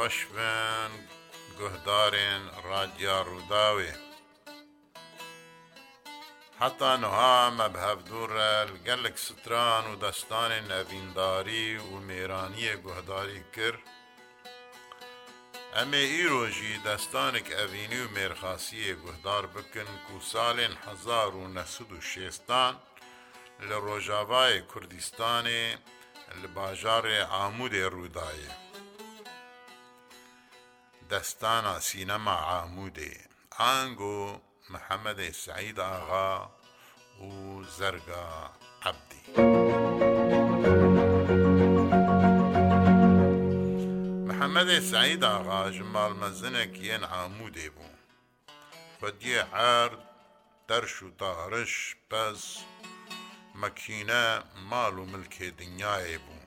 خۆشبن گوهدارێن ڕادیا ڕووداوێ حتا نها مەبهەب دوورە گەلک ستران و دەستانێن نەڤینداری و مێرانیە گوهداری کرد ئەمێ ئیرۆژی دەستانێک ئەڤینی و مێرخاسیە گوهدار بکن و ساڵێن 1960 لە ڕۆژاوای کوردستانی لە باژارێ ئامودێ ڕوودایە دەستانە سینەما عامودێ ئانگ و محەممەدی سعید ئاغا و زەرگا عەبدی. محەممەدی سعید ئاغا ژمال مەزنێک یەن عامودێ بوو. خودیە عرد دەرش و دارش بەس مەکینە ماڵ و ملکێ دنیاێ بوو.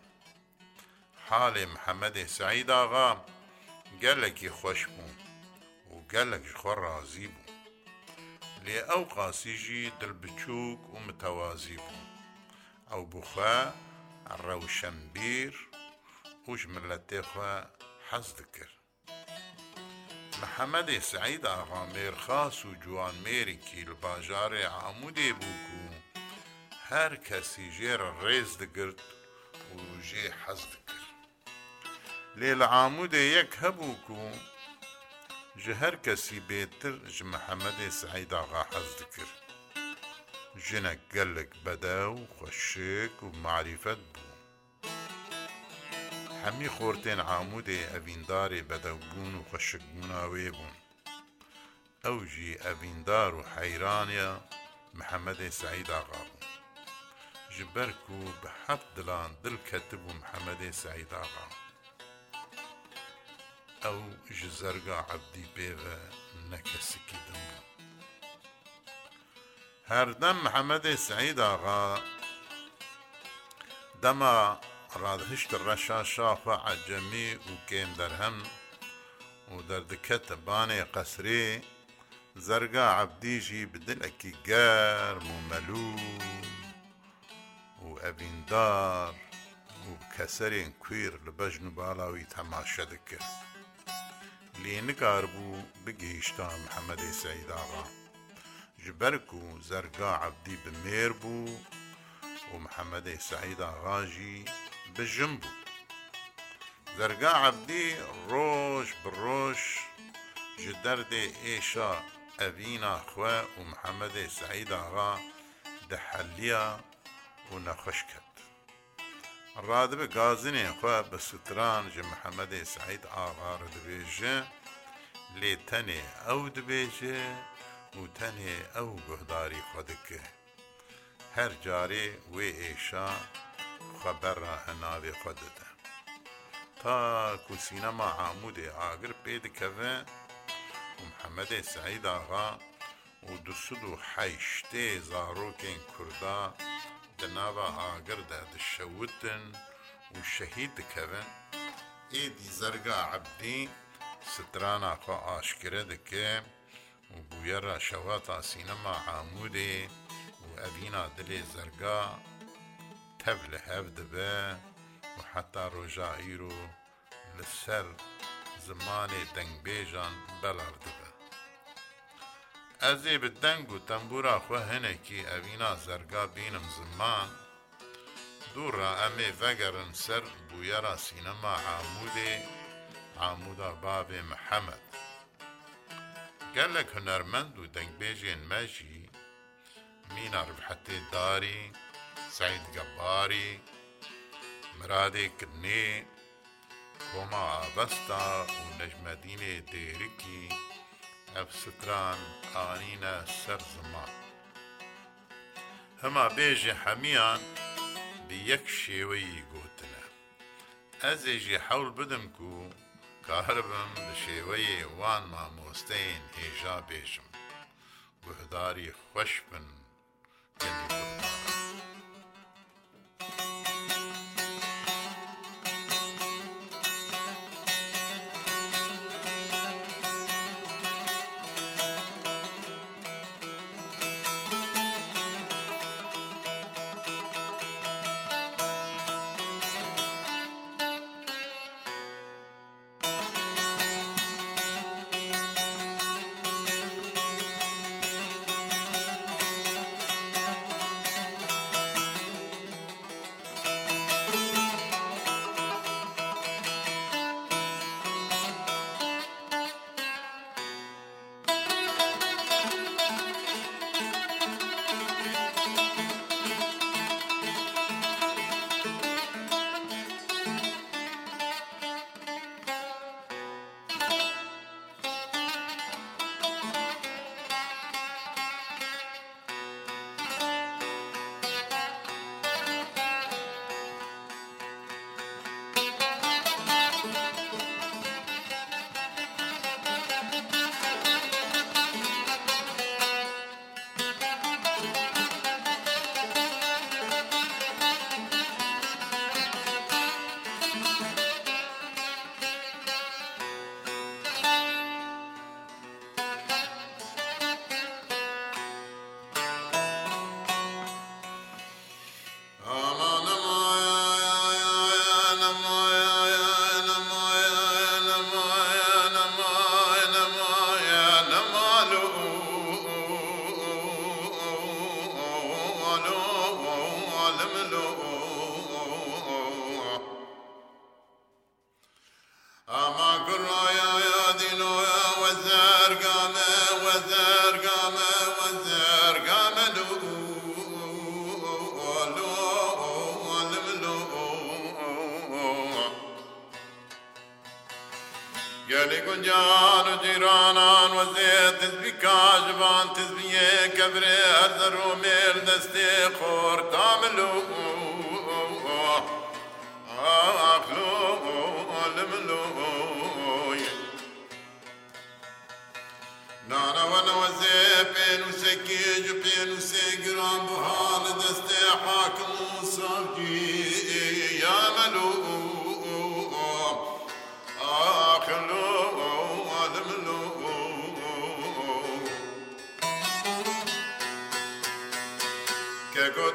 حالێ محەممەدی سعید ئاغا، گەلێکی خۆش بوو و گەلێک خۆ ڕازی بوو لێ ئەو قاسیژی دڵبچووک و متەوازی بوو ئەو بخوا ڕەوشەمبیر وش ملەتێخوا حەز دکرد محەممەدی سعید ئاغامێر خاص و جوانمێرێکی لە باژارێ عمودێ بووک و هەر کەسی ژێرە ڕێز دەگرت و ژێ حەز دکرد لێ لە عامودێ یەک هەبوو و ji her kesî bêtir ji Mehemedê Seîdağa hez dikir. Jinek gelek bedew, xweşik û marîfet bû. Hemî xortên amûdê evîndarê bedewbûn û xweşikbûna wê bûn. Ew jî evîndar û heyranya Mehemedê Seîdağa bû. Ji ber ku bi heft dilan dil ketibû Mehemedê Seîdağa. ئەو ji zerga عبدی pêve nekesikî din bû. Herdem Mehemedê Seîd ağa dema radhişt reşa şafa ecemî û kêm derhem û derdikete banê qesrê, زەرگا عەبدی jî bi dilekî germ û melû û evîndar û keserên kuîr li bejn û balawî temaşe dikir. لێ نکار بوو بگەیشتا محەممەدی سەیداغا ji berk û zerga evdî bi mêr bû û Mihemedê Seîda xajî bi jim bû. Zerga evdî roj bi roj ji derdê êşa evîna xwe û Mihemedê Seîdaxa di heliya û nexweş ket. ڕادبە گازنێ خوا بە سوتران ji محەممەدی سعید ئاغاار دبێژە لێ تەنێ ئەو دبێژێ و تەنێ ئەو گوهداری خودکە هەر جارێ وێ ئێشا خەبەرە هەناوێ خوددە تا کوسینەما عامودێ ئاگر پێ دکەوە و محەممەدی سعید ئاغا و دو سود و حیشتێ زارۆکێن کووردا و لە ناوە ئاگردا دشەوتن و شەهید دکەون ئێدی زەرگا عبدی سترانە خۆ ئاشکرە دکێ و بویەرە شەوە تا سینەما عامودێ و ئەبینا دلێ زەرگا تەب لە هەف دەبێ و حتا ڕۆژائیر و لەسەر زمانێ دەنگبێژان بەلار دەبێت ئەزێ بە دەنگ و تەمبورا خۆ هەنێکی ئەوینا زەرگا بینم زمان، دوورڕە ئەمێ ڤەگەرن سەر بویەرا سینەما عامودێ عامودا بابێ محەممەد. گەلێک هەنەرمەند و دەنگبێژێن مەژی مینا ڕبحەتێ داری، سعید گەباری، مرادێ کردنێ، کۆما ئابەستا و نەژمەدینێ دێرکی، ئەفستران ئاینە سەر زمان هەما بێژێ حەمیان بە یەک شێوەی گوتنە ئەزێژی حەول بدم و کاربم بە شێوەیە وان مامۆستین هێژا بێژم گوهداری خۆش بن گەنی کوردان گەلی گونجان و جیرانان وەزێ تزبی کاژبان تزبیە کەبرێ ئەزەر و مێر دەستێ خۆر تامل و ئاخلو لملۆی نانەوەنەوەزێ پێن و سەکێج و پێن و سێگران بووها لە دەستێ حاکم و ساکی یامەلو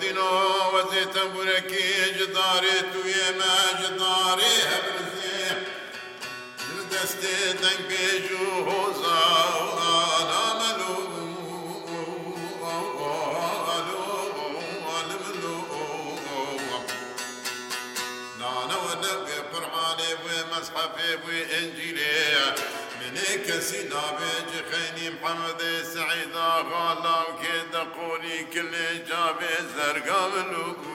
دینۆ وەزێ تەمبورەکی جدارێ توێمە جدارێ هەبرزێ دەستێ دەنگ بێژ و هۆزا و ئالامەل و نانەوە دەبێ پڕمانێ بێ مەسحەفێ بێ ئنج کەسی دابێجی خەینی محەممەدێ سەعیدا غاڵاو کێدە قۆری کلێ جابێ زەرگا منوکو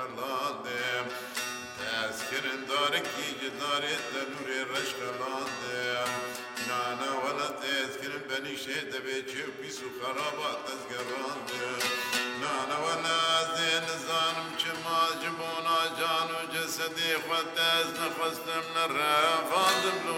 حلال دم تذكر دارك يجدار الدنور الرشق الله سەری شێ دەبێت چێ و پیس و خەرابە دەستگەڕان نانەوە نازێ نزانم چ ماجبۆ ناجان و جەسەدی خوەت دەست نەخواستم نەڕەفاندم لو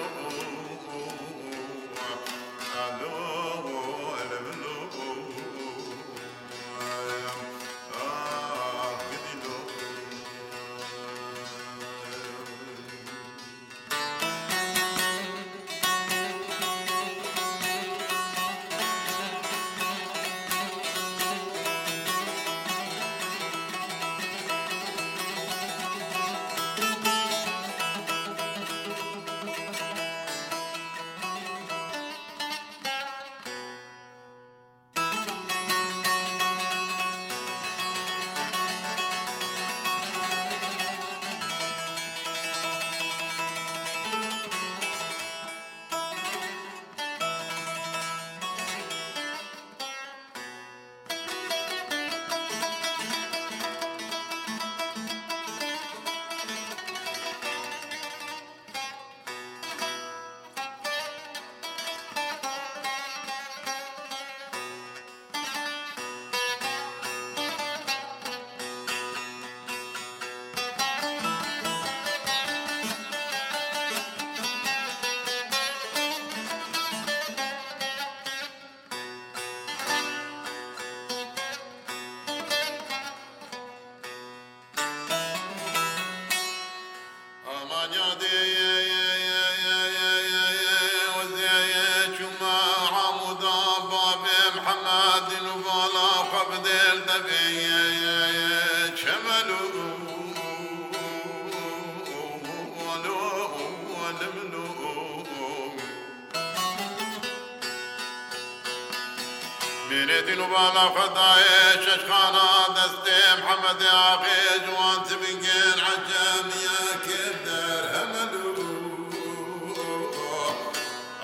بینێ دین و بالا خدایێ شەشخانە دەستێ محەممەدی ئاقێ جوان بینگێن عجەمیە کردەر هەمەلو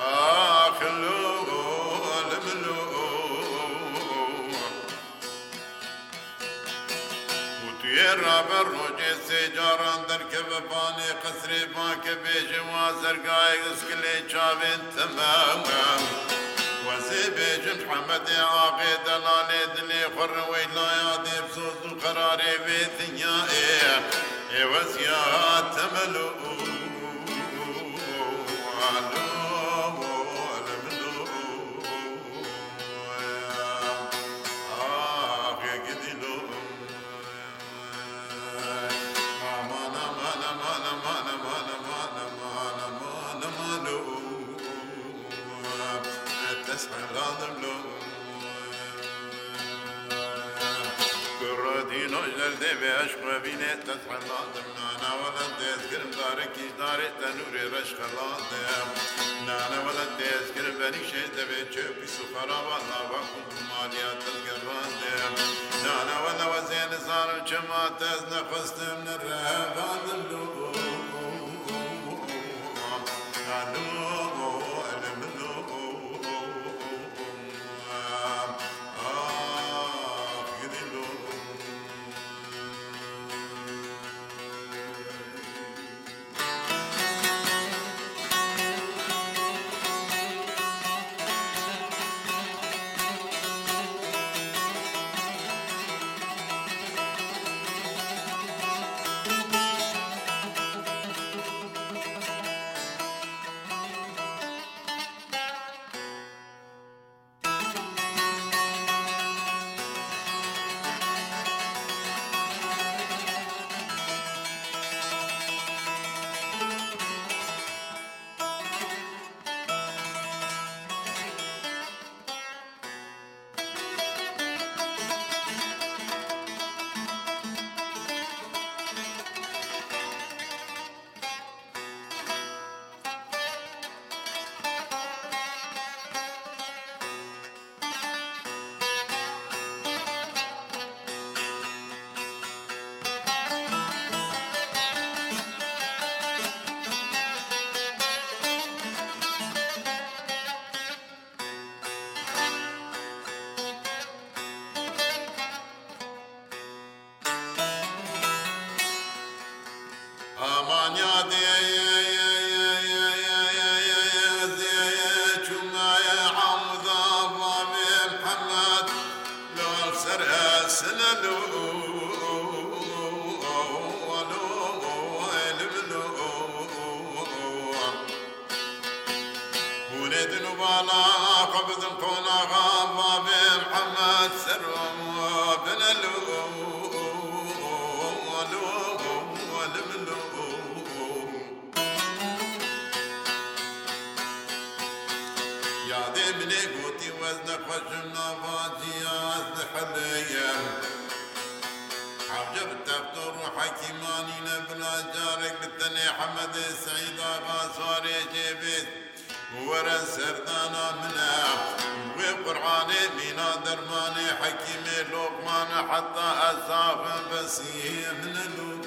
ئاخلو لەملو وتوێ ڕابەر ڕۆژێ سێ جاران دەرکە بەپانێ قسرێ باکە بێژێ وا زەرگایە گسکلێ چاوێن تەمەمە. بێژ محەممەدی ئاقێ دەلاێ دلێ خوڕەوەی لایادێ سۆز و قەرارێ بێتیا ئێ ئێوەزیا تەمەلو و دبي أشقى بيني تسحر لازم نانا ولا تذكر دارك دار تنوري رشق لازم نانا ولا تذكر بني شيء تبي تشوفي سفرة والله وقت مالية تذكر لازم نانا ولا وزين صار الجماعة تزنا خستم الرهاب هذا اللون بنێ گوتی وەز نەخۆشم ناڤاتیاز حەلەیە حەبجە بتەفتۆ ڕوحەکی مانی نەبنا جارێک بتەنێ حەمەدێ سەیدا باسوارێ جێبێت وەرە سەردانا منە وێ قورعانێ بینا دەرمانێ حەکیمێ لۆقمانە حەتا ئەزافە بەسیێ منە لوت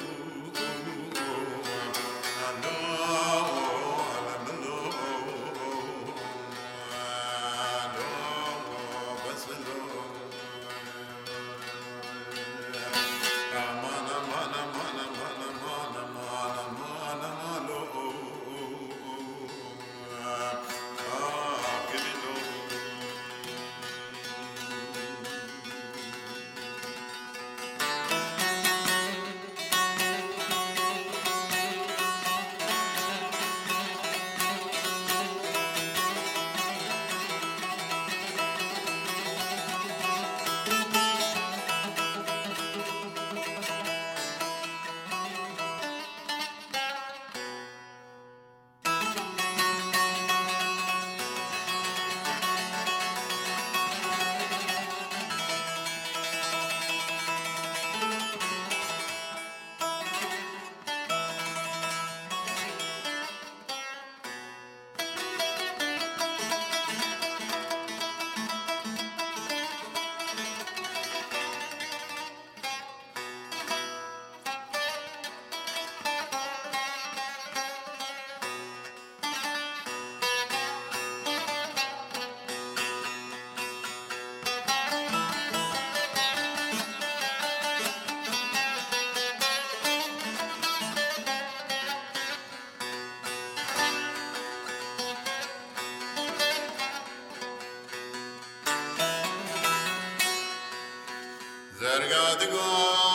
دەرگا دگۆ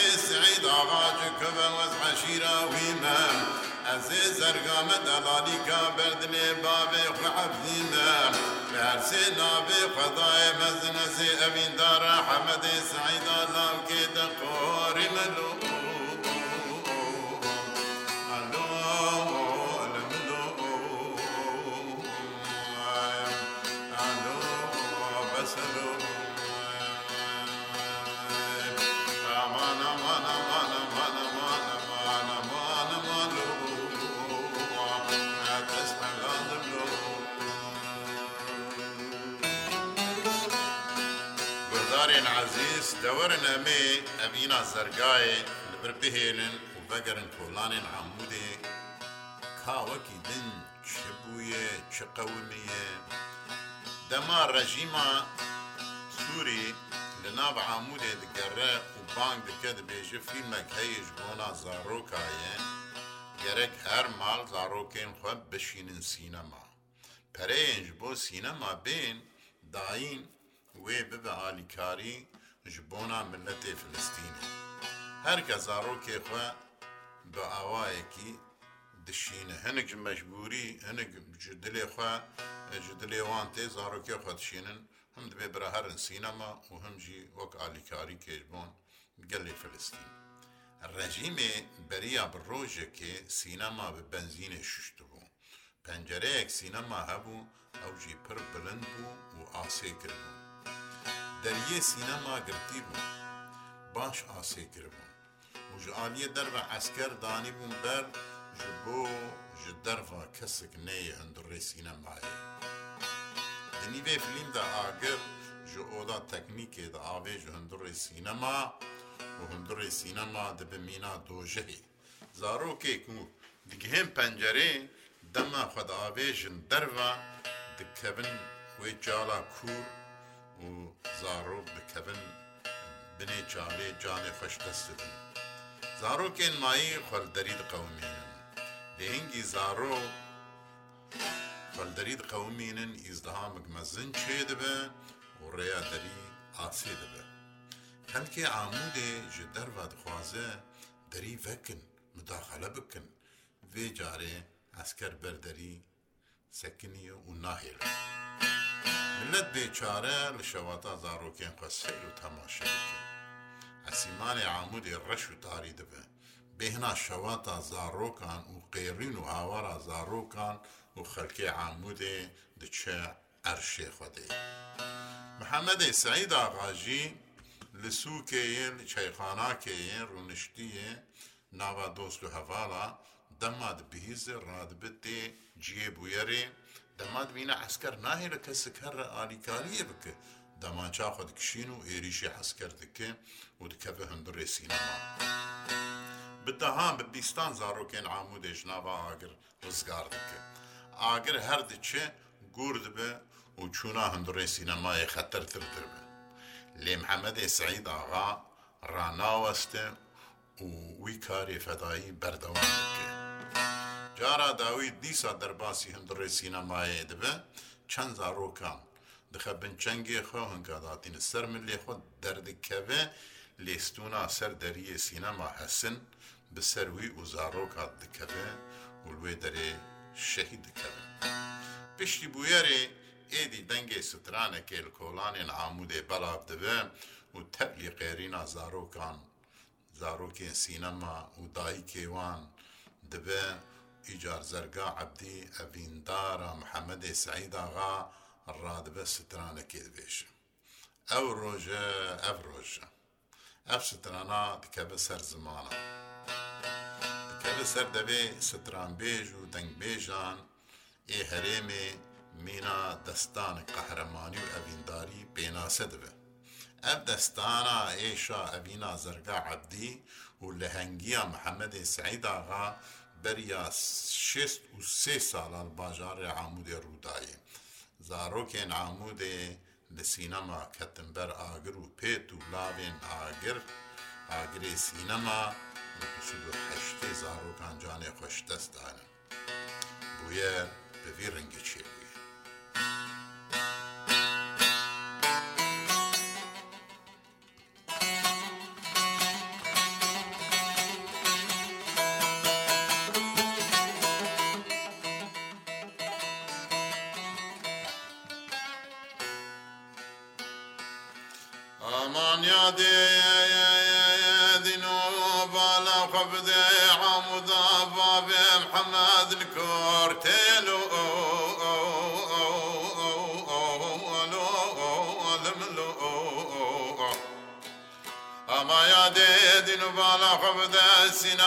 عبد سعيد آغا جكبا وزع شيرا ويمان أزي زرقام دلاليك برد لي بابي وعبدي مان لهرسي نابي قضايا مزنسي أمين دار حمد سعيد الله كي تقوري ملوم تەزیینە زەرگایە لەبەر بهێنن و بەگەرن کۆڵانێن هەمودێ کاوەکی دن چ بوویە چ قەومیە دەما ڕەژیمە سووری لە ناو عمودێ دگەڕە و بانگ دکە دەبێژە فیلمێک هەیەش بۆنا زارۆکایە گەرەک هەر ماڵ زارۆکێن خوێ بشینن سینەما پەرێنج بۆ سینەما بێن داین وێ ببە عالیکاری ji bona milletê Filistînê. Her kes zarokê xwe bi awayekî dişîne hinek ji mecburî hinek ji dilê xwe ji dilê wan tê zarokê xwe dişînin him dibê bira herin sînema û him jî wek alîkarî kêjbon gelê Filistîn. Rejîmê beriya bi rojekê sînema bi benzînê şuştu bû. pencereyek sînema hebû ew jî pir bilind bû û asê kiribû. دەریێ سینەما گرتی بوو باش ئاسێکربوون مژعالیە دەربە ئەسکەر دانی بوون بەر ji bo ji derva kesek neyê hundirê sînemayê. Di nîvê filîm de agir ji oda teknîkê de avê ji hundirê sînema û hundirê sînema dibi mîna dojehê. Zarokê ku digihên pencerê dema xwe avê jin derve dikevin wê cala kûr û zarok bikevin binê çarê canê xweş destdin. Zarokên mayî xwelderî diqewimînin. Lehingî zarok xwelderî diqewimînin îzdihamek mezin çê dibe û rêya derî asê dibe. Xelkê amûdê ji derva dixwaze derî vekin, müdaxele bikin, vê carê esker berderî sekiniye û nahêle. ملت بێچارە لە شەواتا زارۆکیان قەسەیر و تەماشەکە ئەسیمانی عامودی ڕەش و تاری دەبێ بێهنا شەواتا زارۆکان و قێڕین و هاوارە زارۆکان و خەلکی عامودێ دچێ ئەرشێ خودی محەممەدی سعید ئاغاژی لە سووکێن چایخاناکێن ڕوونشتیە ناوا دۆست و هەواڵە دەمات بهیزە ڕادبێتێ جێ بویەرێ دەمات بینە ئەسکەر ناهێ لە کەسک هەرە ئالیکاریە بکە دەمان چاخۆ دکشین و عێریشی حەسکەر دکە و دکە بە هەندڕێ سینەما. بدەهام بە بیستان زارۆکێن ئامودێژ ناوا ئاگر ڕزگار دکە. ئاگر هەر دچێ گور دبە و چوونا هەندڕێ سینەمایە خەتەرتر دربە. لێم حەمەدێ سعید ئاغا ڕناوەستە و وی کاری فەدایی بەردەوام دکە. جارا داوید دیسا دەرباسی هەندڕێ سینەمایە دەبێ چەند زارۆکان دخە بنچەنگێ خۆ هەنگاداتینە سەر من لێ خۆ دەردکەوێ لێستونا سەر دەریە سینەما هەسن bi ser wî û zarokkat dikeve û wê derê şehî dikeve. Piştî bûyerê êdî dengê stranekê li kolanên amûdê belav dibe û tevlî qêrîna zarokan zarokên sînema û dayîkê wan dibe ئیجار زەرگا عەبدی ئەڤیندارە محەممەدی سعیداغا ڕادبە سترانەکێ دبێژە ئەو ڕۆژە ئەف ڕۆژە ئەف سترانە دکە بە سەر زمانە دکە بە سەر دەبێ سترانبێژ و دەنگبێژان ئێ هەرێمێ مینا دەستانی قەهرەمانی و ئەڤینداری پێناسە دبێ ئەم دەستانە ئێشە ئەڤینا زەرگا عەبدی و لە هەنگیە محەممەدی سعیداغا بەریا شست و سێ ساڵان باژارێ عمودێ ڕووداایی زارۆکێن عمودێ لە سینەما کەتمبەر ئاگر و پێت و لاوێن ئاگر ئاگرێ سینەما هەشتێ زارۆکانجانێ خۆشدەستدانن بویە بەوی ڕەنگە چێت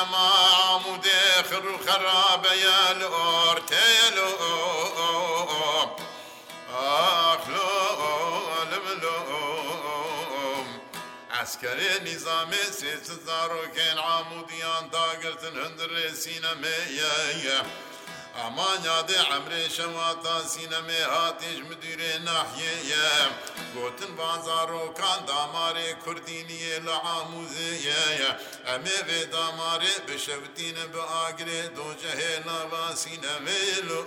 ما عمود خر خراب يا الأرت يا لؤم آخ لؤم لؤم عسكري نظام سيس زاروكين عموديان داقرتن هندر سينمي يا يا امان یاد عمر شما تا سینمه هاتش مدیر ناحیه گوتن بازارۆکان دامارێ کوردی نیە لە ئاموزەیە ئەمێ بێ دامارێ بشەوتینە بە ئاگرێ دۆجەهێ ناواسینەمێ لە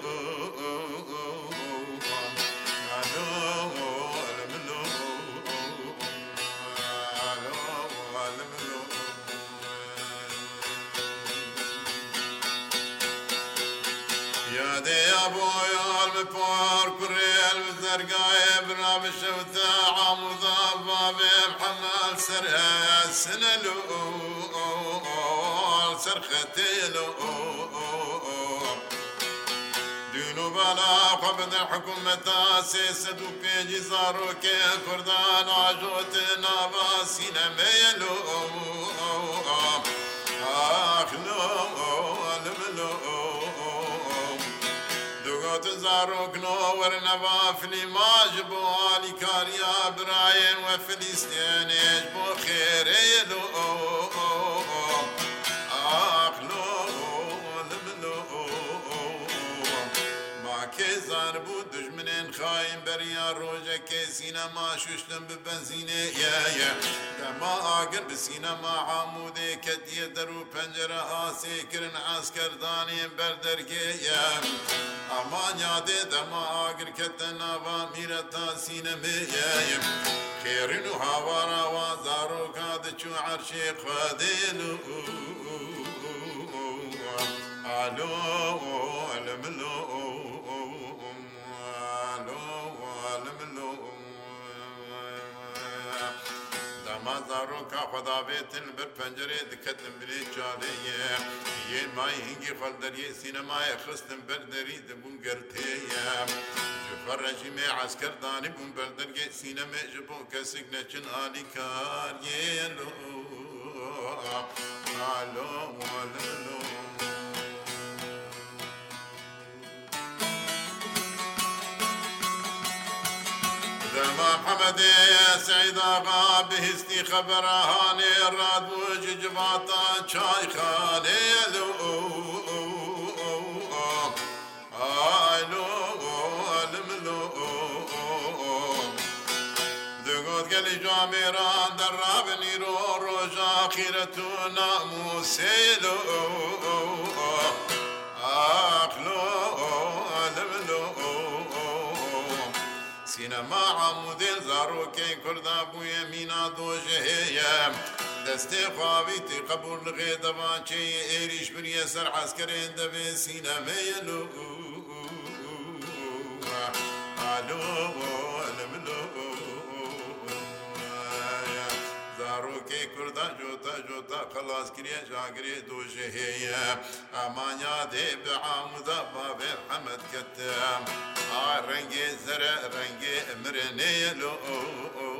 Yadea boyal me par kurel zergaye سر سنلو سر ختلو دينو بلا قبض حكومة سيسد وبيجي زاروك كردان عجوت ناباسين ميلو آخ نو ڕۆگنۆوەرە نەوافنی ماژ بۆ عالی کاریا برایەن وە فلیستێنێش بۆ خێرەیە دۆ ئەوە دەریا ڕۆژەکە سینەما شوشتم ببەنزینێ یە دەما ئاگر بسینەما عامودێ کە دیە دەر و پەنجرە ئاسێکردن ئاسکردانێن بەردەرگێ یە ئەمانیادێ دەما ئاگر کەتە ناوا میرە تا سینەمێ یەم کێرن و هاواراوا زارۆکا دەچوو عەرشێ خوادێن و ئالۆ ئەلملۆ çaroka xedavêtin bir pencerê diketin birê çareye Yên mayî hingî xelderiyê sînemayê xistin berderî dibûn gertêye Ji xwe rejîmê esker danî bûn berdergê sînemê ji bo kesik neçin alîkariyê lo Alo, alo, alo. دما حمدي سعيد آغا بهستي خبرهاني راد بوج جماعتا چاي خاني لو آي لو الملو دقوت قلي جاميران درابني رو رجا خيرتو ناموسي لو ئێنەما عمودێن زارۆکەی کوردا بووە مینا دۆژە هەیە دەستێ خواویتی قبول لەغێ دەبانچەیە ئێریش بریە سەر حەسکرێن دەبێ سینەمەیە لو ئالۆ ئاروکی کوردە جوتە جوتە قەڵازگرێ جاگرێ دۆژێ هەیە ئامانیا دێ بە ئامدا بابێ ئەمەد کردە ئا ڕەنگێ زەرە ڕەنگێ مرێ نەیە لۆ ئەو ئەو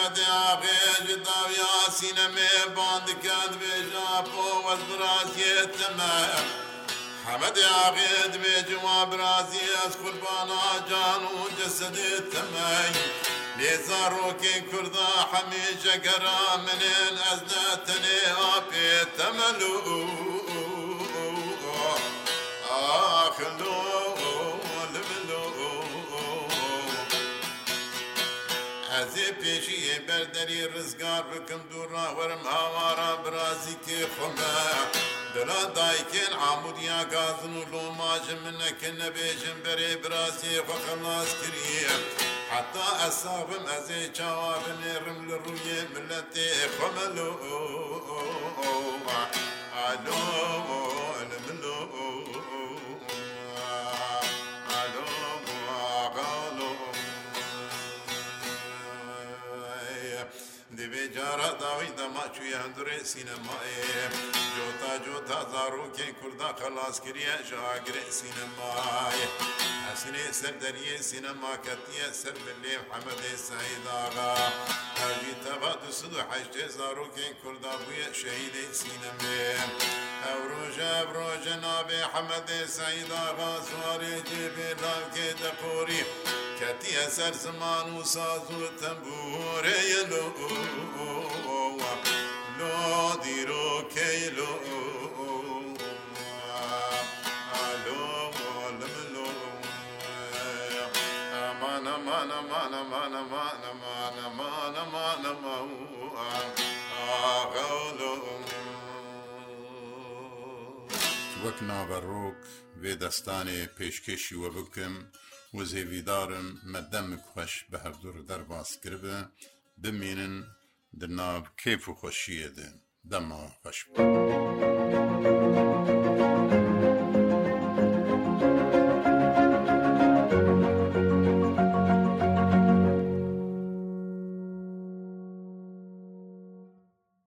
رحمت آخیش تاو یاسین می باند کد بیشا پو و براسیت تمه حمد آخیت بی جوا براسی از قربانا جان و جسد تمه لیزا روکی کردا حمیشه کرامنین از نتنی آپی تملو آخلو پێشیێ بەردەری ڕزگار بکەم دوورناوەرم هاوارە برازی کێ خۆمە دلا دایکێن ئامودیا گازن و لۆماژە منەکە نەبێژم بەرێ برازیێ بەخەڵاز کریە حتا ئەسابم ئەزێ چاوا بنێڕم لە ڕوویێ ملەتێ خۆمەلو ئەلۆ داوی دما چوی هندوره سینمای جوتا جوتا زارو که کردا خلاص کریه شاگر سینمای حسنی سر دریه سینما کتیه سر بلی حمد سعید آغا هرگی تبا دو سد و حشت زارو که کردا بوی شهید سینمه او روژه بروژ ناب حمد سعید آغا سواری جیبی لاکی دقوری کتیه سر زمان و ساز و تنبوره یلو نادر و کیل و من من من من من من من من وەک ناوەڕۆک وێ دەستانێ پێشکەشی وە بکەم وزێویدارم مەدەمک خوۆش بە هەردوور دەرباز کردە بمێنن di nav kêf û xweşiyê de dema xweş be